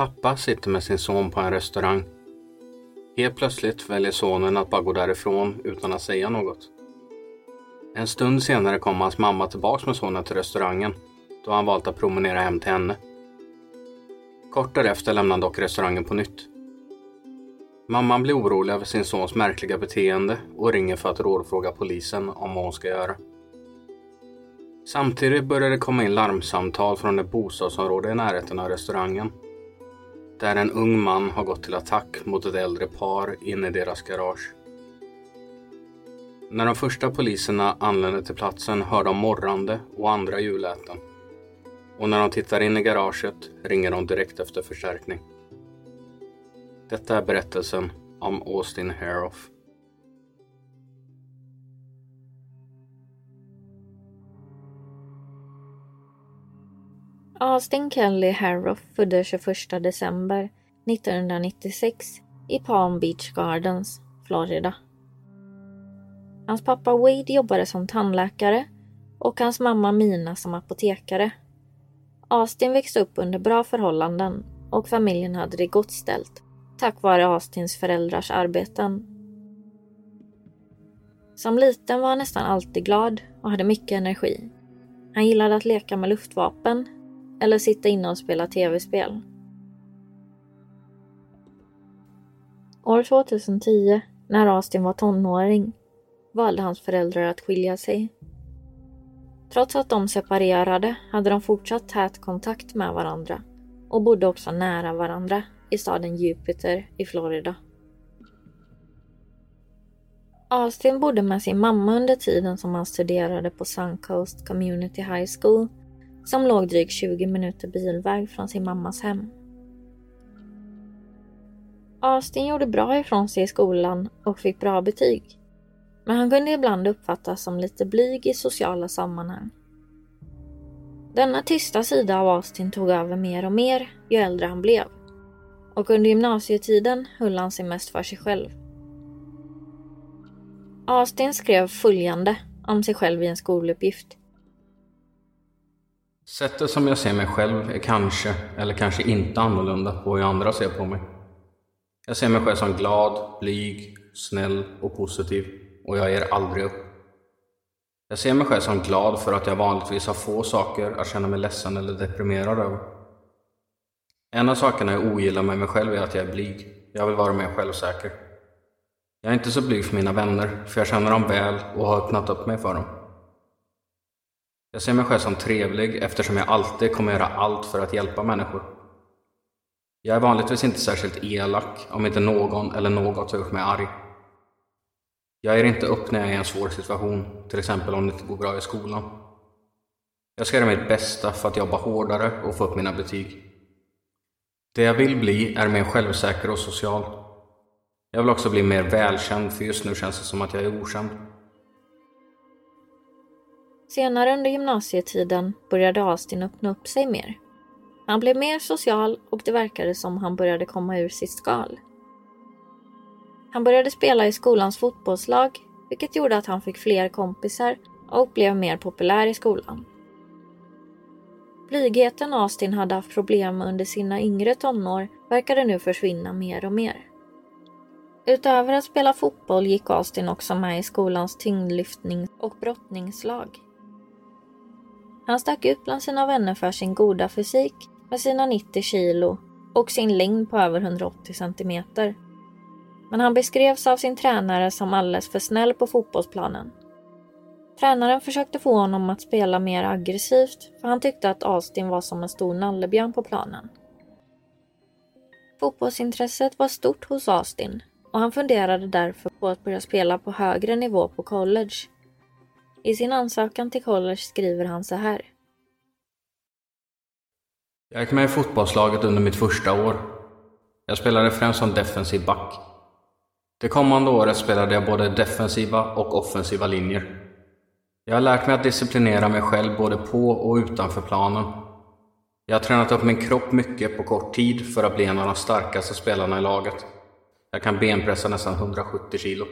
Pappa sitter med sin son på en restaurang. Helt plötsligt väljer sonen att bara gå därifrån utan att säga något. En stund senare kommer hans mamma tillbaks med sonen till restaurangen då han valt att promenera hem till henne. Kort därefter lämnar han dock restaurangen på nytt. Mamman blir orolig över sin sons märkliga beteende och ringer för att rådfråga polisen om vad hon ska göra. Samtidigt börjar det komma in larmsamtal från ett bostadsområde i närheten av restaurangen där en ung man har gått till attack mot ett äldre par inne i deras garage. När de första poliserna anländer till platsen hör de morrande och andra ljudläten. Och när de tittar in i garaget ringer de direkt efter förstärkning. Detta är berättelsen om Austin Haroff. Austin Kelly Harroff föddes 21 december 1996 i Palm Beach Gardens, Florida. Hans pappa Wade jobbade som tandläkare och hans mamma Mina som apotekare. Austin växte upp under bra förhållanden och familjen hade det gott ställt tack vare Austins föräldrars arbeten. Som liten var han nästan alltid glad och hade mycket energi. Han gillade att leka med luftvapen eller sitta inne och spela tv-spel. År 2010, när Austin var tonåring, valde hans föräldrar att skilja sig. Trots att de separerade hade de fortsatt tät kontakt med varandra och bodde också nära varandra i staden Jupiter i Florida. Austin bodde med sin mamma under tiden som han studerade på Suncoast Community High School som låg drygt 20 minuter bilväg från sin mammas hem. Austin gjorde bra ifrån sig i skolan och fick bra betyg. Men han kunde ibland uppfattas som lite blyg i sociala sammanhang. Denna tysta sida av Austin tog över mer och mer ju äldre han blev. Och under gymnasietiden höll han sig mest för sig själv. Austin skrev följande om sig själv i en skoluppgift. Sättet som jag ser mig själv är kanske, eller kanske inte annorlunda på hur andra ser på mig. Jag ser mig själv som glad, blyg, snäll och positiv och jag ger aldrig upp. Jag ser mig själv som glad för att jag vanligtvis har få saker att känna mig ledsen eller deprimerad över. En av sakerna jag ogillar med mig själv är att jag är blyg. Jag vill vara mer självsäker. Jag är inte så blyg för mina vänner, för jag känner dem väl och har öppnat upp mig för dem. Jag ser mig själv som trevlig eftersom jag alltid kommer göra allt för att hjälpa människor. Jag är vanligtvis inte särskilt elak om inte någon eller något har gjort mig arg. Jag ger inte upp när jag är i en svår situation, till exempel om det inte går bra i skolan. Jag ska göra mitt bästa för att jobba hårdare och få upp mina betyg. Det jag vill bli är mer självsäker och social. Jag vill också bli mer välkänd, för just nu känns det som att jag är okänd. Senare under gymnasietiden började Austin öppna upp sig mer. Han blev mer social och det verkade som han började komma ur sitt skal. Han började spela i skolans fotbollslag, vilket gjorde att han fick fler kompisar och blev mer populär i skolan. Blygheten Austin hade haft problem med under sina yngre tonår verkade nu försvinna mer och mer. Utöver att spela fotboll gick Austin också med i skolans tyngdlyftnings och brottningslag. Han stack ut bland sina vänner för sin goda fysik med sina 90 kilo och sin längd på över 180 centimeter. Men han beskrevs av sin tränare som alldeles för snäll på fotbollsplanen. Tränaren försökte få honom att spela mer aggressivt för han tyckte att Austin var som en stor nallebjörn på planen. Fotbollsintresset var stort hos Austin och han funderade därför på att börja spela på högre nivå på college. I sin ansökan till college skriver han så här. Jag gick med i fotbollslaget under mitt första år. Jag spelade främst som defensiv back. Det kommande året spelade jag både defensiva och offensiva linjer. Jag har lärt mig att disciplinera mig själv både på och utanför planen. Jag har tränat upp min kropp mycket på kort tid för att bli en av de starkaste spelarna i laget. Jag kan benpressa nästan 170 kilo.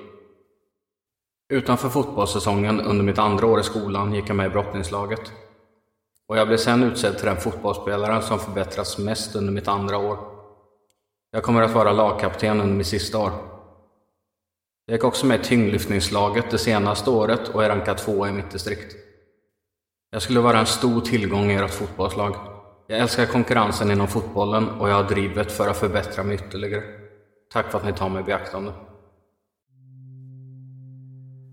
Utanför fotbollssäsongen under mitt andra år i skolan gick jag med i brottningslaget. Och jag blev sen utsedd till den fotbollsspelaren som förbättrats mest under mitt andra år. Jag kommer att vara lagkapten under mitt sista år. Jag gick också med i tyngdlyftningslaget det senaste året och är rankad tvåa i mitt distrikt. Jag skulle vara en stor tillgång i ert fotbollslag. Jag älskar konkurrensen inom fotbollen och jag har drivet för att förbättra mig ytterligare. Tack för att ni tar mig i beaktande.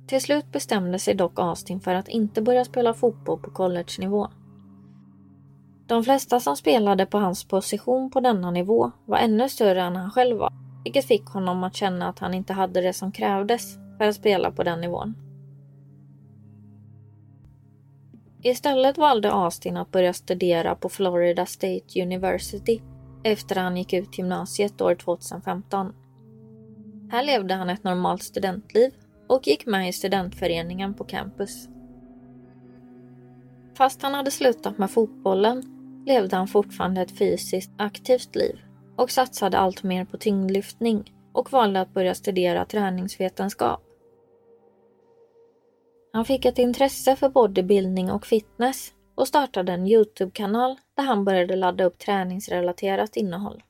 Till slut bestämde sig dock Austin för att inte börja spela fotboll på college-nivå. De flesta som spelade på hans position på denna nivå var ännu större än han själv var, vilket fick honom att känna att han inte hade det som krävdes för att spela på den nivån. Istället valde Austin att börja studera på Florida State University efter att han gick ut gymnasiet år 2015. Här levde han ett normalt studentliv och gick med i studentföreningen på campus. Fast han hade slutat med fotbollen levde han fortfarande ett fysiskt aktivt liv och satsade allt mer på tyngdlyftning och valde att börja studera träningsvetenskap. Han fick ett intresse för bodybuilding och fitness och startade en Youtube-kanal där han började ladda upp träningsrelaterat innehåll.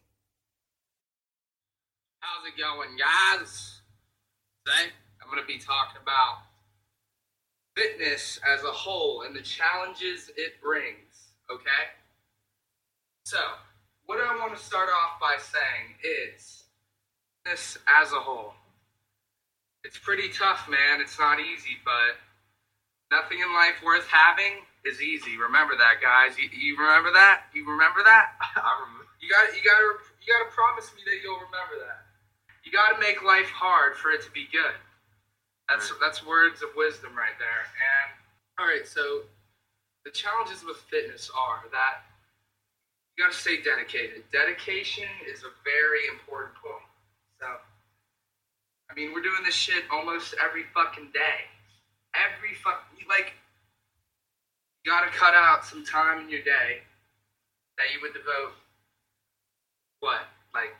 How's it going, guys? Today, going to be talking about fitness as a whole and the challenges it brings, okay? So, what I want to start off by saying is fitness as a whole. It's pretty tough, man. It's not easy, but nothing in life worth having is easy. Remember that, guys. You, you remember that? You remember that? Remember. You got you got to you got to promise me that you'll remember that. You got to make life hard for it to be good. That's right. that's words of wisdom right there. And all right, so the challenges with fitness are that you got to stay dedicated. Dedication is a very important point. So, I mean, we're doing this shit almost every fucking day. Every fuck like you got to cut out some time in your day that you would devote what like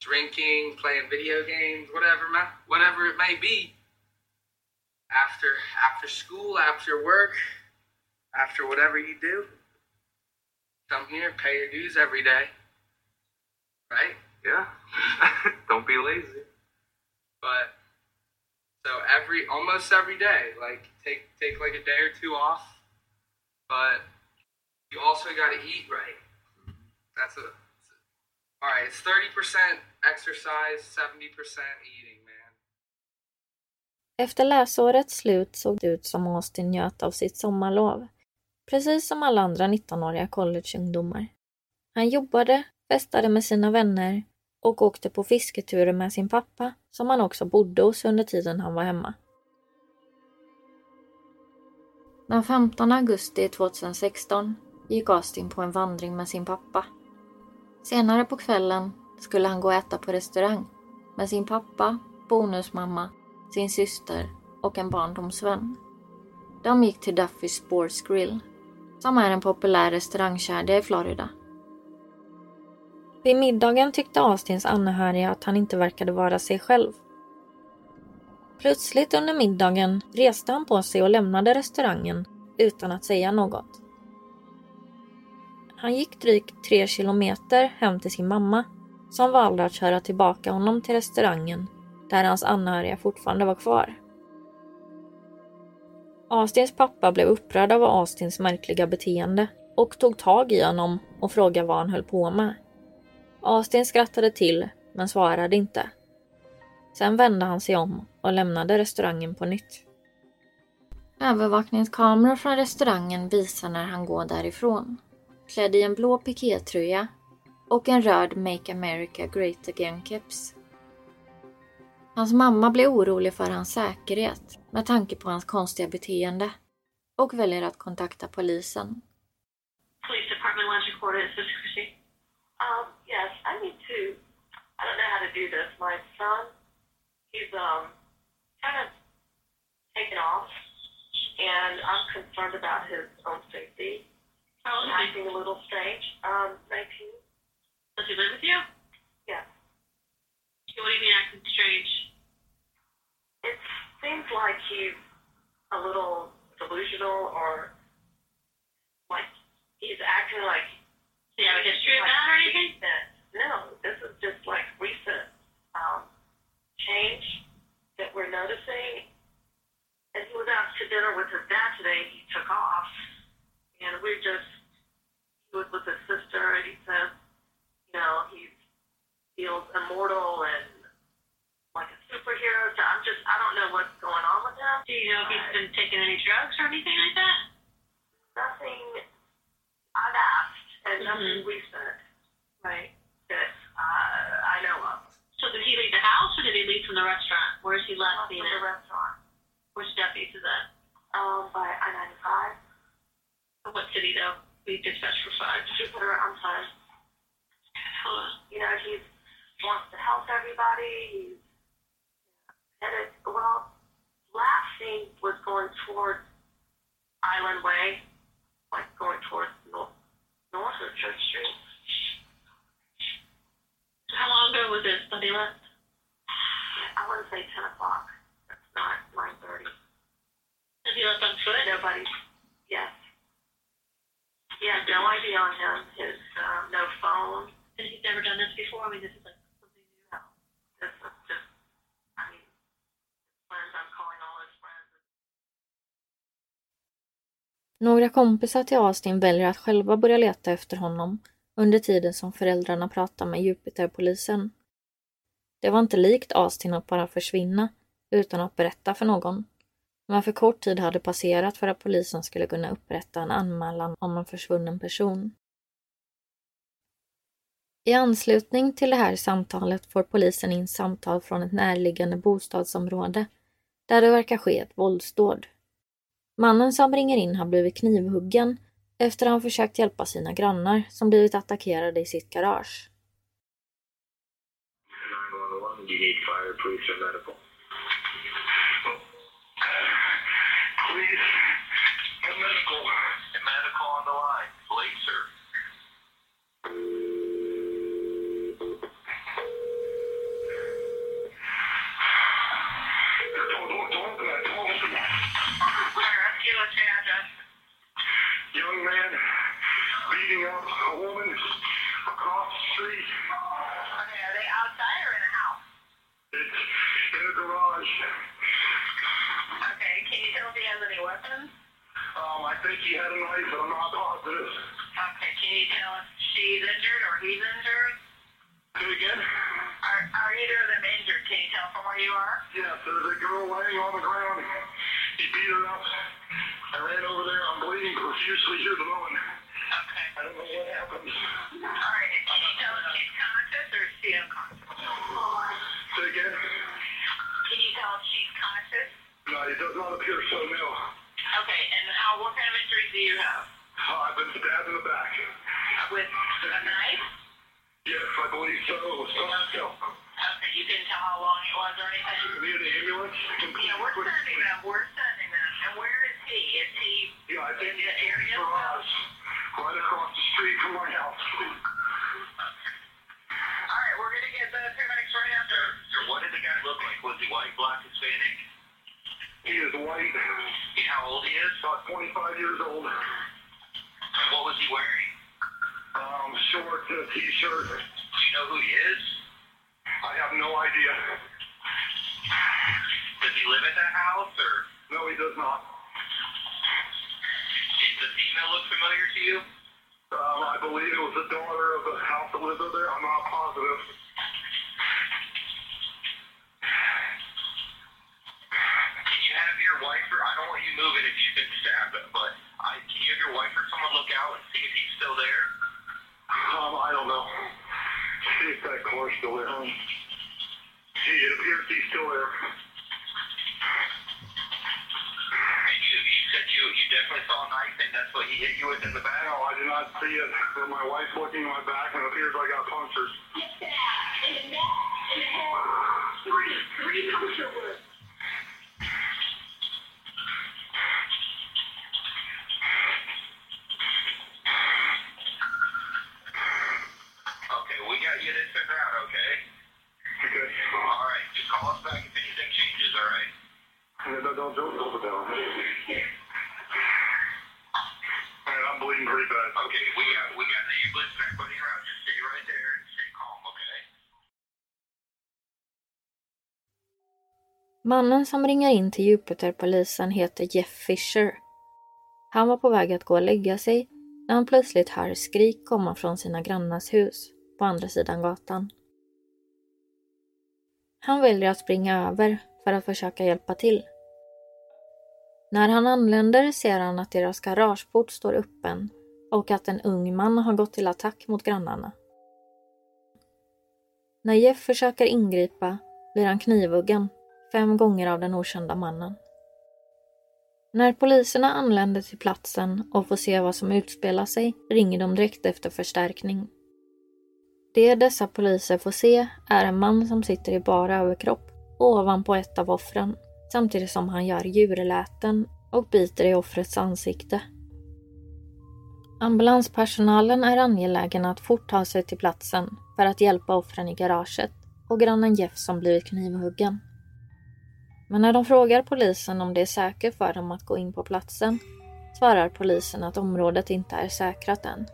drinking, playing video games, whatever, whatever it may be. After after school, after work, after whatever you do, come here, pay your dues every day, right? Yeah. Don't be lazy. But so every almost every day, like take take like a day or two off, but you also got to eat right. That's a all right. It's thirty percent exercise, seventy percent eating. Efter läsårets slut såg det ut som Austin njöt av sitt sommarlov. Precis som alla andra 19-åriga collegeungdomar. Han jobbade, festade med sina vänner och åkte på fisketurer med sin pappa som han också bodde hos under tiden han var hemma. Den 15 augusti 2016 gick Austin på en vandring med sin pappa. Senare på kvällen skulle han gå och äta på restaurang med sin pappa, bonusmamma, sin syster och en barndomsvän. De gick till Duffys Sports Grill, som är en populär restaurangkedja i Florida. Vid middagen tyckte Austins anhöriga att han inte verkade vara sig själv. Plötsligt under middagen reste han på sig och lämnade restaurangen utan att säga något. Han gick drygt tre kilometer hem till sin mamma som valde att köra tillbaka honom till restaurangen där hans anhöriga fortfarande var kvar. Astins pappa blev upprörd av Astins märkliga beteende och tog tag i honom och frågade vad han höll på med. Astin skrattade till men svarade inte. Sen vände han sig om och lämnade restaurangen på nytt. Övervakningskameror från restaurangen visar när han går därifrån. Klädd i en blå pikétröja och en röd Make America Great Again-keps. Hans mamma blir orolig för hans säkerhet med tanke på hans konstiga beteende och väljer att kontakta polisen. Police Department Lunch Recorder, this is Chrissy. Um, yes, I need to. I don't know how to do this. My son, he's um kind of taken off, and I'm concerned about his own safety. How old is he? Acting a little strange. Um, 19. Does he live with you? Yes. What do you mean acting strange? Like he's a little delusional, or like he's acting like Do you have a history of like that or anything? recent. No, this is just like recent um, change that we're noticing. And he was out to dinner with his dad today. He took off, and we're just he was with his sister, and he says, you know, he feels immortal and like a superhero. So I'm just I don't know what's going on with him. Do you know if he's been taking any drugs or anything like that? Nothing. I've asked, and nothing Mhm. recent, right? That uh, I know of. So did he leave the house or did he leave from the restaurant? Where's he last From seen the restaurant. Which deputies is that? Um, by I-95. What city though? We dispatched for five. Jupiter, I'm sorry. Hold on. You know, he wants to help everybody. He's headed, well, last scene was going towards Island Way, like going towards north, north of Church Street. How long ago was this that he left? I want to say 10 o'clock. That's not 9.30. Has he left on foot? Nobody, yes. He had no ID on him, his, um, no phone. And he's never done this before? I mean, this is Några kompisar till Austin väljer att själva börja leta efter honom under tiden som föräldrarna pratar med Jupiterpolisen. Det var inte likt Austin att bara försvinna utan att berätta för någon. Men för kort tid hade passerat för att polisen skulle kunna upprätta en anmälan om en försvunnen person. I anslutning till det här samtalet får polisen in samtal från ett närliggande bostadsområde där det verkar ske ett våldsdåd. Mannen som ringer in har blivit knivhuggen efter att han försökt hjälpa sina grannar som blivit attackerade i sitt garage. 911, injuries do you have? Uh, I've been stabbed in the back. With a knife? Yes, I believe so. It was so. Okay, you couldn't tell how long it was or anything? Near the ambulance? Yeah, we're sending them. We're sending them. And where is he? Is he Yeah, I think in the area? garage, right across the street from my house. All right, we're gonna get the paramedics right after. Sir, what did the guy look like? Was he white, black, Hispanic? He is white, You know how old he is? about 25 years old. And what was he wearing? Um, short uh, t-shirt. Do you know who he is? I have no idea. Does he live at that house, or No, he does not. did the female look familiar to you? Um, I believe it was the daughter of the house that lived over there. I'm not positive. Can you have your wife, or I don't want you me move it if stabbed, but I, can you have your wife or someone look out and see if he's still there? Um, I don't know. See if that car's still there. Um, he, it appears he's still there. And you, you said you, you definitely saw a knife and that's what he hit you with in the back? No, I did not see it. But my wife's looking at my back and it appears I got punctures. Man, I'm bleeding pretty bad. Okay, we got we got an ambulance and everybody around. Just stay right there and stay calm, okay? Mannen som ringer in till Jupiterpolisen heter Jeff Fisher. Han var på väg att gå och lägga sig när han plötsligt hör skrik komma från sina grannars hus på andra sidan gatan. Han väljer att springa över för att försöka hjälpa till. När han anländer ser han att deras garageport står öppen och att en ung man har gått till attack mot grannarna. När Jeff försöker ingripa blir han knivhuggen fem gånger av den okända mannen. När poliserna anländer till platsen och får se vad som utspelar sig ringer de direkt efter förstärkning. Det dessa poliser får se är en man som sitter i bara överkropp ovanpå ett av offren samtidigt som han gör djurläten och biter i offrets ansikte. Ambulanspersonalen är angelägen att fort ta sig till platsen för att hjälpa offren i garaget och grannen Jeff som blivit knivhuggen. Men när de frågar polisen om det är säkert för dem att gå in på platsen svarar polisen att området inte är säkrat än.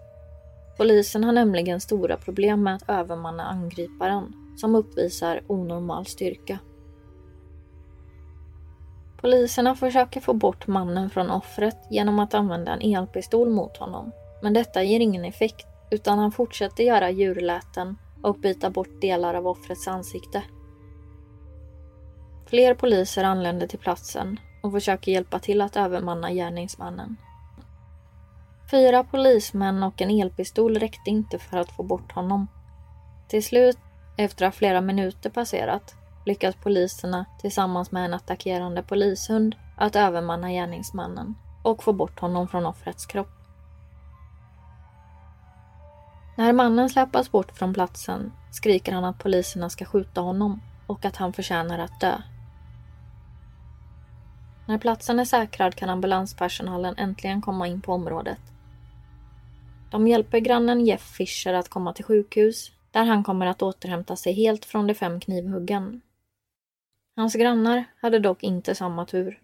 Polisen har nämligen stora problem med att övermanna angriparen som uppvisar onormal styrka. Poliserna försöker få bort mannen från offret genom att använda en elpistol mot honom. Men detta ger ingen effekt utan han fortsätter göra djurläten och byta bort delar av offrets ansikte. Fler poliser anländer till platsen och försöker hjälpa till att övermanna gärningsmannen. Fyra polismän och en elpistol räckte inte för att få bort honom. Till slut, efter att flera minuter passerat, lyckas poliserna tillsammans med en attackerande polishund att övermanna gärningsmannen och få bort honom från offrets kropp. När mannen släpas bort från platsen skriker han att poliserna ska skjuta honom och att han förtjänar att dö. När platsen är säkrad kan ambulanspersonalen äntligen komma in på området. De hjälper grannen Jeff Fischer att komma till sjukhus där han kommer att återhämta sig helt från de fem knivhuggen. Hans grannar hade dock inte samma tur.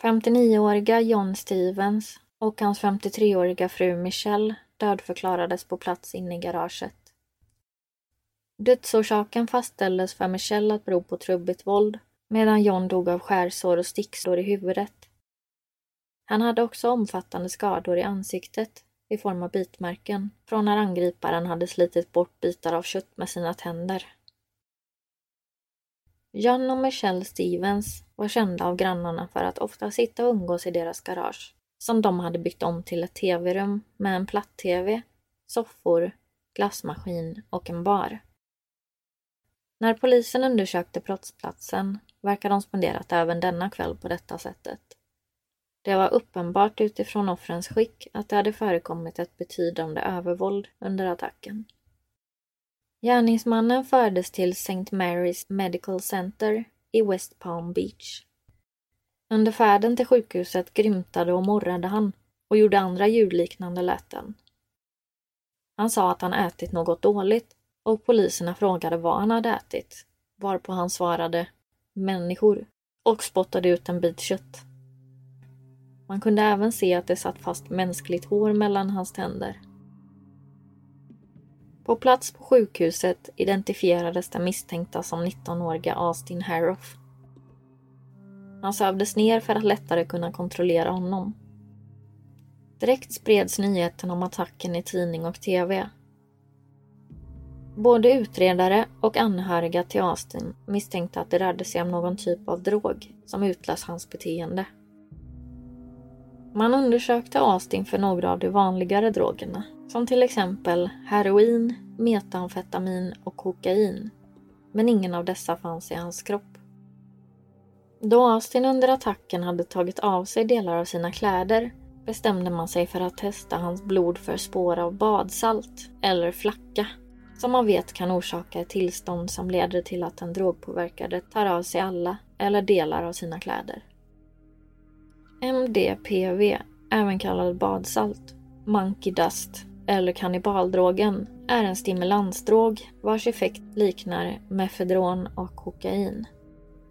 59-åriga John Stevens och hans 53-åriga fru Michelle dödförklarades på plats inne i garaget. Dödsorsaken fastställdes för Michelle att bero på trubbigt våld medan John dog av skärsår och sticksår i huvudet. Han hade också omfattande skador i ansiktet i form av bitmärken från när angriparen hade slitit bort bitar av kött med sina tänder. John och Michelle Stevens var kända av grannarna för att ofta sitta och umgås i deras garage, som de hade byggt om till ett tv-rum med en platt-tv, soffor, glassmaskin och en bar. När polisen undersökte brottsplatsen verkar de spenderat även denna kväll på detta sättet. Det var uppenbart utifrån offrens skick att det hade förekommit ett betydande övervåld under attacken. Gärningsmannen fördes till St. Mary's Medical Center i West Palm Beach. Under färden till sjukhuset grymtade och morrade han och gjorde andra ljudliknande läten. Han sa att han ätit något dåligt och poliserna frågade vad han hade ätit, varpå han svarade människor och spottade ut en bit kött. Man kunde även se att det satt fast mänskligt hår mellan hans tänder. På plats på sjukhuset identifierades den misstänkta som 19-åriga Austin Harroff. Han sövdes ner för att lättare kunna kontrollera honom. Direkt spreds nyheten om attacken i tidning och TV. Både utredare och anhöriga till Austin misstänkte att det rörde sig om någon typ av drog som utlöst hans beteende. Man undersökte Austin för några av de vanligare drogerna, som till exempel heroin, metamfetamin och kokain. Men ingen av dessa fanns i hans kropp. Då Austin under attacken hade tagit av sig delar av sina kläder bestämde man sig för att testa hans blod för spår av badsalt, eller flacka, som man vet kan orsaka ett tillstånd som leder till att den drogpåverkade tar av sig alla eller delar av sina kläder. MDPV, även kallad badsalt, monkey dust eller kannibaldrogen, är en stimulansdrog vars effekt liknar mefedron och kokain.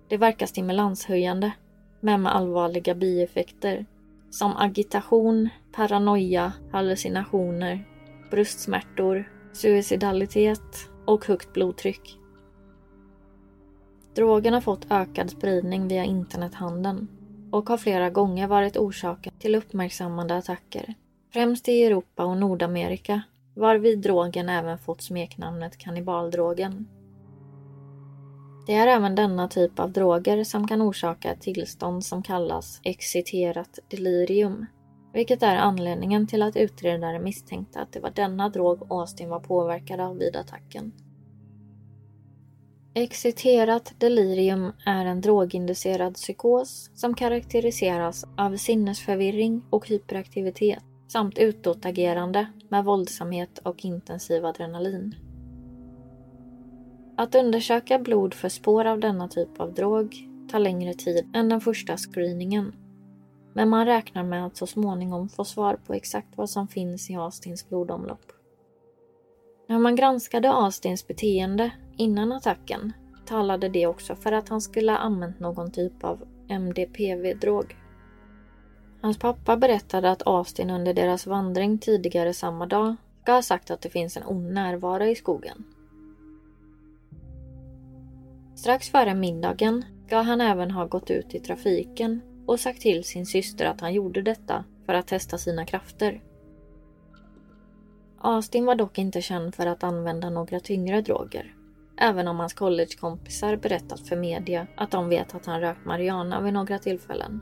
Det verkar stimulanshöjande, men med allvarliga bieffekter som agitation, paranoia, hallucinationer, bröstsmärtor, suicidalitet och högt blodtryck. Drogen har fått ökad spridning via internethandeln och har flera gånger varit orsaken till uppmärksammade attacker, främst i Europa och Nordamerika, varvid drogen även fått smeknamnet kannibaldrogen. Det är även denna typ av droger som kan orsaka ett tillstånd som kallas exciterat delirium, vilket är anledningen till att utredare misstänkte att det var denna drog Austin var påverkad av vid attacken. Exciterat delirium är en droginducerad psykos som karaktäriseras av sinnesförvirring och hyperaktivitet samt utåtagerande med våldsamhet och intensiv adrenalin. Att undersöka blod för spår av denna typ av drog tar längre tid än den första screeningen. Men man räknar med att så småningom få svar på exakt vad som finns i Astins blodomlopp. När man granskade Astins beteende innan attacken talade det också för att han skulle ha använt någon typ av MDPV-drog. Hans pappa berättade att Austin under deras vandring tidigare samma dag ska ha sagt att det finns en ond närvaro i skogen. Strax före middagen ska han även ha gått ut i trafiken och sagt till sin syster att han gjorde detta för att testa sina krafter. Austin var dock inte känd för att använda några tyngre droger. Även om hans collegekompisar berättat för media att de vet att han rökt marijuana vid några tillfällen.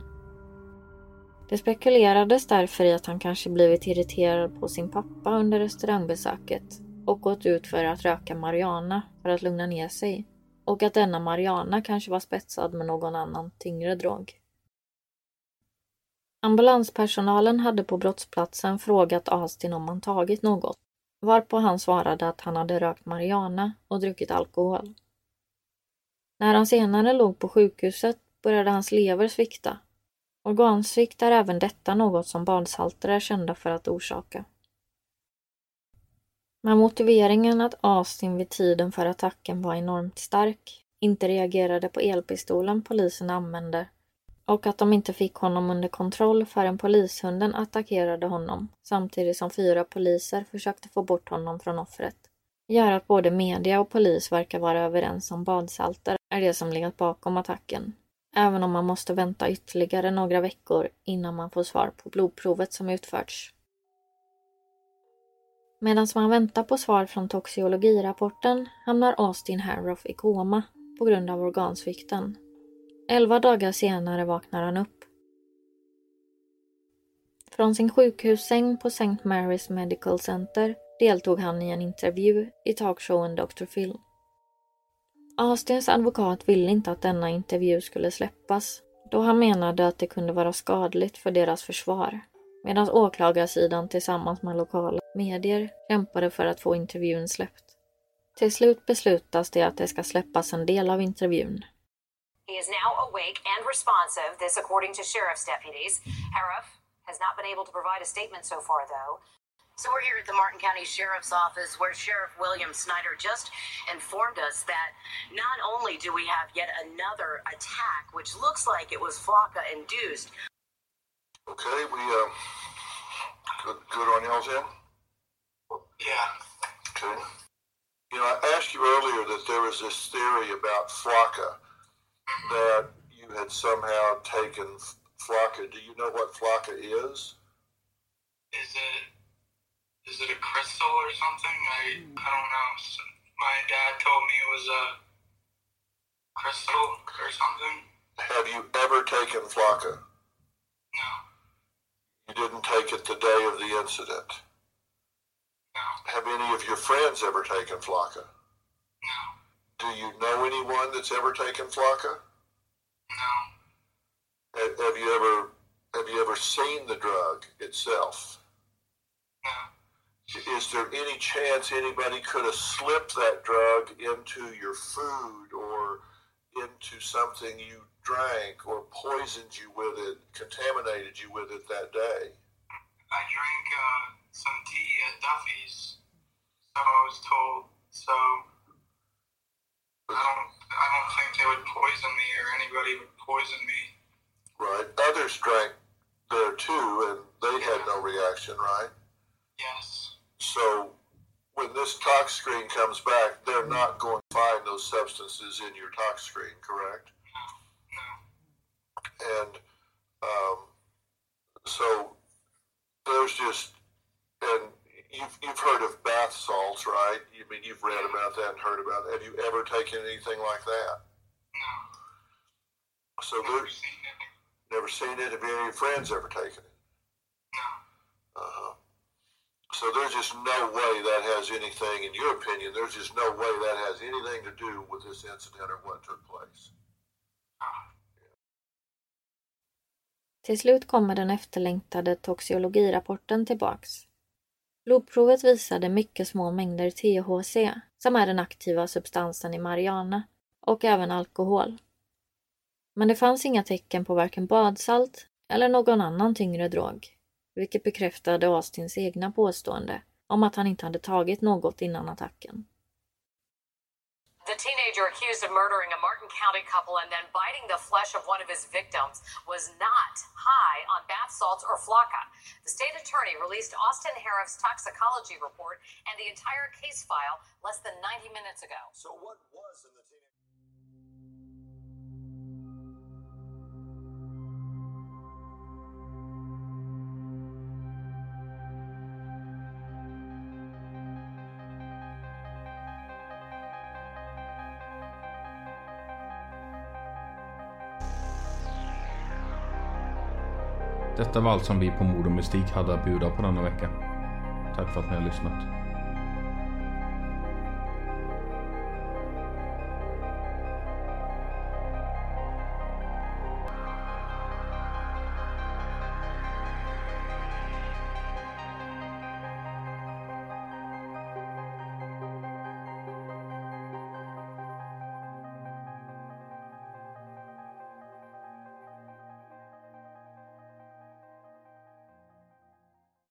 Det spekulerades därför i att han kanske blivit irriterad på sin pappa under restaurangbesöket och gått ut för att röka marijuana för att lugna ner sig och att denna marijuana kanske var spetsad med någon annan tyngre drog. Ambulanspersonalen hade på brottsplatsen frågat Austin om han tagit något, varpå han svarade att han hade rökt marijuana och druckit alkohol. När han senare låg på sjukhuset började hans lever svikta. Organsvikt är även detta något som badsalter är kända för att orsaka. Med motiveringen att Austin vid tiden för attacken var enormt stark, inte reagerade på elpistolen polisen använde och att de inte fick honom under kontroll förrän polishunden attackerade honom samtidigt som fyra poliser försökte få bort honom från offret. Gör att både media och polis verkar vara överens om badsalter är det som legat bakom attacken. Även om man måste vänta ytterligare några veckor innan man får svar på blodprovet som utförts. Medan man väntar på svar från toxiologirapporten hamnar Austin Harroff i koma på grund av organsvikten. Elva dagar senare vaknar han upp. Från sin sjukhussäng på St. Mary's Medical Center deltog han i en intervju i talkshowen Dr. Phil. Astins advokat ville inte att denna intervju skulle släppas då han menade att det kunde vara skadligt för deras försvar medan åklagarsidan tillsammans med lokala medier kämpade för att få intervjun släppt. Till slut beslutas det att det ska släppas en del av intervjun. He is now awake and responsive, this according to sheriff's deputies. Hariff has not been able to provide a statement so far, though. So we're here at the Martin County Sheriff's Office where Sheriff William Snyder just informed us that not only do we have yet another attack, which looks like it was Flocka induced. Okay, we, uh, good, good on y'all's end? Yeah. Okay. You know, I asked you earlier that there was this theory about Flocka, that you had somehow taken F- Flocka. Do you know what Flocka is? Is it is it a crystal or something? I hmm. I don't know. S- My dad told me it was a crystal or something. Have you ever taken Flocka? No, You didn't take it the day of the incident. no, Have any of your friends ever taken Flocka? no, Do you know anyone that's ever taken Flocka? no, Have you ever have you ever seen the drug itself? Is there any chance anybody could have slipped that drug into your food or into something you drank or poisoned you with it, contaminated you with it that day? I drank uh, some tea at Duffy's, so I was told. So I don't, I don't think they would poison me or anybody would poison me. Right? Others drank there too and they had no reaction, right? Yes, So when this tox screen comes back, they're not going to find those substances in your tox screen, correct? no, And um, so there's just, and you've, you've heard of bath salts, right? You mean you've read about that and heard about it. Have you ever taken anything like that? no, So never seen it. never seen it. Have any of your friends ever taken it? Just no way that has anything, in your opinion, there's just no way that has anything to do with this incident or what took place. Till slut kommer den efterlängtade toxiologirapporten tillbaks. Blodprovet visade mycket små mängder THC, som är den aktiva substansen i marijuana, och även alkohol. Men det fanns inga tecken på varken badsalt eller någon annan tyngre drog, vilket bekräftade Austins egna påstående om att han inte hade tagit något innan attacken. The teenager accused of murdering a Martin County couple and then biting the flesh of one of his victims was not high on bath salts or flocka. The state attorney released Austin Harriff's toxicology report and the entire case file less than 90 minutes ago. So what was in the Detta var allt som vi på Mord och Mystik hade att bjuda på denna vecka. Tack för att ni har lyssnat.